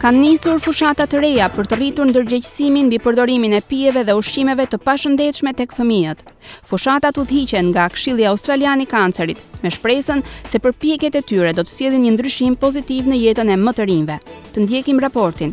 Kanë nisur fushata të reja për të rritur ndërgjegjësimin mbi përdorimin e pijeve dhe ushqimeve të pashëndetshme tek fëmijët. Fushatat udhëhiqen nga Këshilli Australian i Kancerit, me shpresën se përpjekjet e tyre do të sjellin një ndryshim pozitiv në jetën e më të rinjve. Të ndjekim raportin.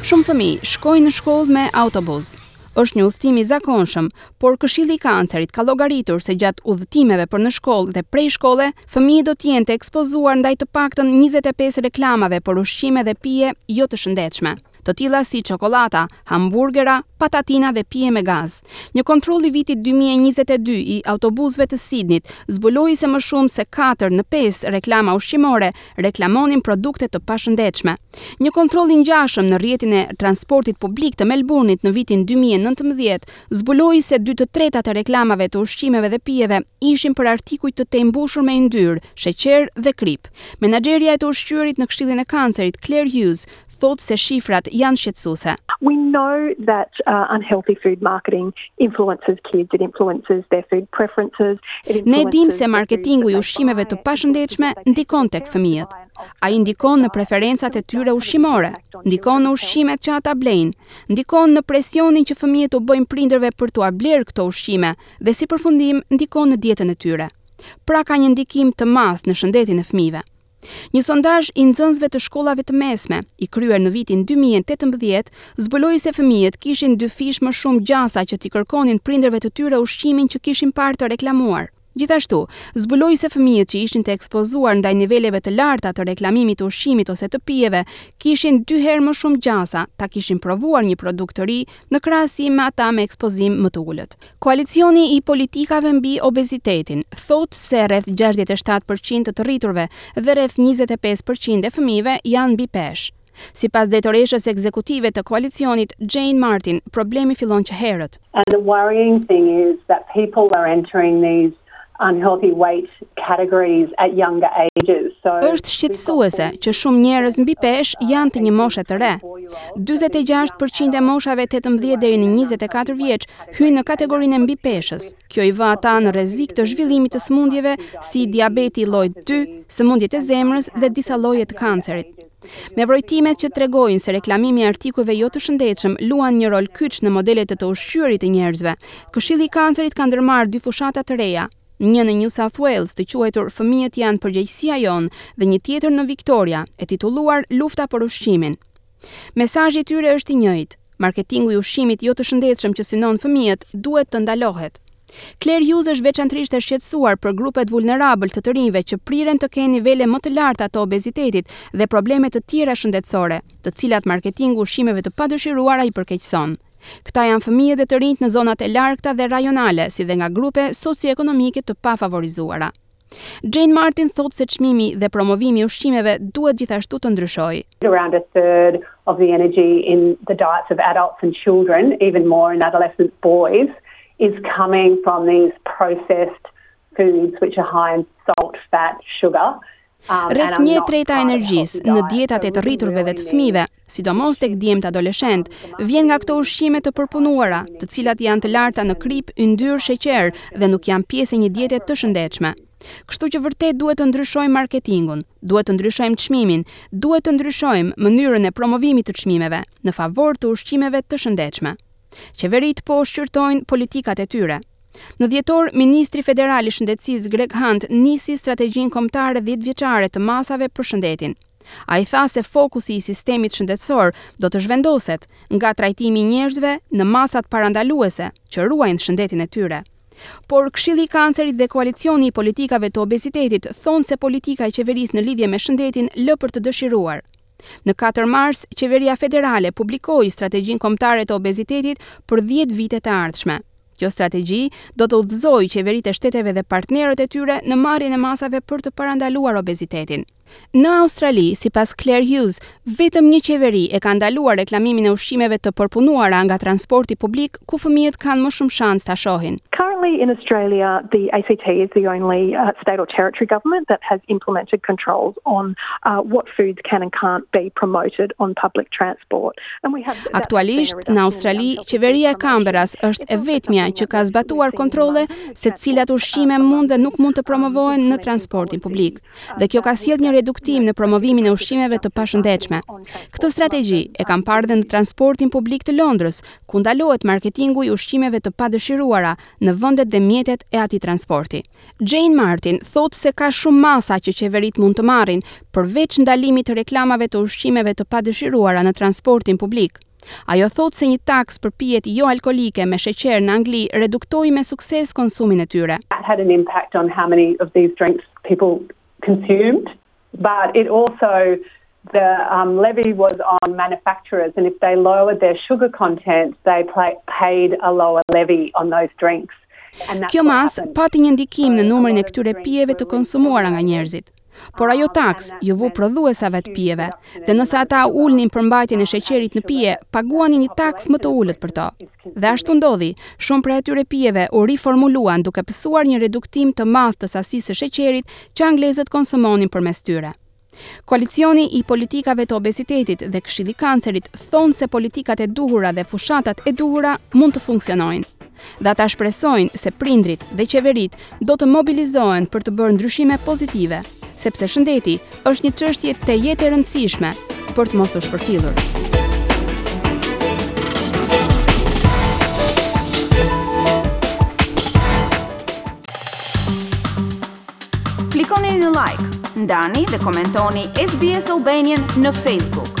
Shumë fëmijë shkojnë në shkollë me autobus. Është një udhëtim i zakonshëm, por Këshilli i Kancerit ka llogaritur se gjatë udhëtimeve për në shkollë dhe prej shkolle, fëmijët do të jenë të ekspozuar ndaj të paktën njëzet e pesë reklamave për ushqime dhe pije jo të shëndetshme, të tilla si çokollata, hamburgera, patatina dhe pije me gaz. Një kontroll i vitit dy mijë e njëzet e dy i autobusëve të Sidnit zbuloi se më shumë se katër në pesë reklama ushqimore reklamonin produkte të pashëndetshme. Një kontroll i ngjashëm në rrjetin e transportit publik të Melburnit në vitin dy mijë e nëntëmbëdhjetë zbuloi se dy të tretat e reklamave të ushqimeve dhe pijeve ishin për artikuj të tejmbushur me yndyrë, sheqer dhe kripë. Menaxherja e të ushqyerit në Këshillin e Kancerit, Claire Hughes, thotë se shifrat janë shqetësuese. We know that uh, unhealthy food marketing influences kids, it influences their food preferences. Ne e dimë se marketingu i ushqimeve të pashëndetshme ndikon tek fëmijët. Ai ndikon në preferencat e tyre ushqimore, ndikon në ushqimet që ata blejnë, ndikon në presionin që fëmijët u bëjnë prindërve për t'ua blerë këto ushqime dhe si përfundim ndikon në dietën e tyre. Pra ka një ndikim të madh në shëndetin e fëmijëve. Një sondazh i nxënësve të shkollave të mesme, i kryer në vitin dy mijë e tetëmbëdhjetë, zbuloi se fëmijët kishin dyfish më shumë gjasa që t'i kërkonin prindërve të tyre ushqimin që kishin parë të reklamuar. Gjithashtu, zbuloi se fëmijët që ishin të ekspozuar ndaj niveleve të larta të reklamimit të ushqimit ose të pijeve kishin dy herë më shumë gjasa ta kishin provuar një produkt të ri në krahasim me ata me ekspozim më të ulët. Koalicioni i politikave mbi obezitetin thotë se rreth gjashtëdhjetë e shtatë për qind të të rriturve dhe rreth njëzet e pesë për qind e fëmijëve janë mbi peshë. Sipas drejtoreshës ekzekutive të koalicionit, Jane Martin, problemi fillon që herët. And the worrying thing is that people are entering these unhealthy weight categories at younger ages, so. Është shqetësuese që shumë njerëz mbi peshë janë të një moshe të re. Dyzet e gjashtë për qind e moshave tetëmbëdhjetë deri në njëzet e katër vjeç hyjnë në kategorinë e mbipeshës. Kjo i vë ata në rrezik të zhvillimit të sëmundjeve si diabeti lloj dy, sëmundjet e zemrës dhe disa lloje të kancerit. Me vrojtimet që tregojnë se reklamimi i artikujve jo të shëndetshëm luan një rol kyç në modelet e të ushqyerit të njerëzve, Këshilli i Kancerit ka ndërmarrë dy fushata të reja, një në New South Wales të quajtur Fëmijët janë përgjegjësia jonë dhe një tjetër në Victoria, e titulluar Lufta për ushqimin. Mesazhi i tyre është i njëjtë, marketingu i ushqimit jo të shëndetshëm që synon fëmijët duhet të ndalohet. Claire Hughes është veçantërisht e shqetësuar për grupet vulnerabël të të rinjve që priren të kenë nivele më të larta të obezitetit dhe probleme të tjera shëndetësore, të cilat marketingu i ushqimeve të padëshiruara i përkeqëson. Këta janë fëmijët dhe të rinjtë në zonat e largëta dhe rajonale, si dhe nga grupe socio-ekonomike të pafavorizuara. Jane Martin thotë se çmimi dhe promovimi i ushqimeve duhet gjithashtu të ndryshojë. Around a third of the energy in the diets of adults and children, even more in adolescent boys, is coming from these processed foods which are high in salt, fat, sugar. Rreth një e treta e energjisë në dietat e të rriturve dhe të fëmijëve sidomos tek djemtë adoleshentë, vjen nga këto ushqime të përpunuara, të cilat janë të larta në kripë, yndyrë, sheqer dhe nuk janë pjesë e një diete të shëndetshme. Kështu që vërtet duhet të ndryshojmë marketingun, duhet të ndryshojmë çmimin, duhet të ndryshojmë mënyrën e promovimit të çmimeve në favor të ushqimeve të shëndetshme. Qeveritë po shqyrtojnë politikat e tyre. Në dhjetor, ministri federal i Shëndetësisë Greg Hunt nisi strategjinë kombëtare dhjetëvjeçare të masave për shëndetin. Ai tha se fokusi i sistemit shëndetësor do të zhvendoset nga trajtimi i njerëzve në masat parandaluese që ruajnë shëndetin e tyre. Por Këshilli i Kancerit dhe Koalicioni i Politikave të Obezitetit thonë se politika e qeverisë në lidhje me shëndetin lë për të dëshiruar. Në katër mars, qeveria federale publikoi Strategjinë Kombëtare të Obezitetit për dhjetë vite të ardhshme. Kjo strategji do të udhëzojë qeveritë e shteteve dhe partnerët e tyre në marrjen e masave për të parandaluar obezitetin. Në Australi, sipas Claire Hughes, vetëm një qeveri e ka ndaluar reklamimin e ushqimeve të përpunuara nga transporti publik ku fëmijët kanë më shumë shans ta shohin. Currently in Australia, the ACT is the only uh state or territory government that has implemented controls on uh what foods can and can't be promoted on public transport. Aktualisht, në Australi, qeveria e Kamberas është e vetmja që ka zbatuar kontrolle se cilat ushqime mund dhe nuk mund të promovohen në transportin publik. dhe kjo ka sjellë një reduktim në promovimin e ushqimeve të pashëndetshme. Këtë strategji e kam parë dhe në transportin publik të Londrës, ku ndalohet marketingu i ushqimeve të padëshiruara në vendet dhe mjetet e atij transporti. Jane Martin thotë se ka shumë masa që qeveritë mund të marrin, përveç ndalimit të reklamave të ushqimeve të padëshiruara në transportin publik. Ajo thotë se një taksë për pijet joalkoolike me sheqer në Angli reduktoi me sukses konsumin e tyre. That had an impact on how many of these drinks people consumed, but it also the um levy was on manufacturers and if they lowered their sugar content they pay, paid a lower levy on those drinks. Kjo masë pati një ndikim në numrin e këtyre pijeve të konsumuara nga njerëzit. Por ajo taksë iu vu prodhuesave të pijeve, dhe nëse ata ulnin përmbajtjen e sheqerit në pije, paguanin një taksë më të ulët për to. Dhe ashtu ndodhi, shumë prej atyre pijeve u riformuluan duke pësuar një reduktim të madh të sasisë së sheqerit që anglezët konsumonin përmes tyre. Koalicioni i politikave të obezitetit dhe Këshilli i Kancerit thonë se politikat e duhura dhe fushatat e duhura mund të funksionojnë. dhe ata shpresojnë se prindërit dhe qeveritë do të mobilizohen për të bërë ndryshime pozitive, sepse shëndeti është një çështje tejet e rëndësishme për të mos u shpërfillur. Klikoni në like, ndani dhe komentoni SBS Albanian në Facebook.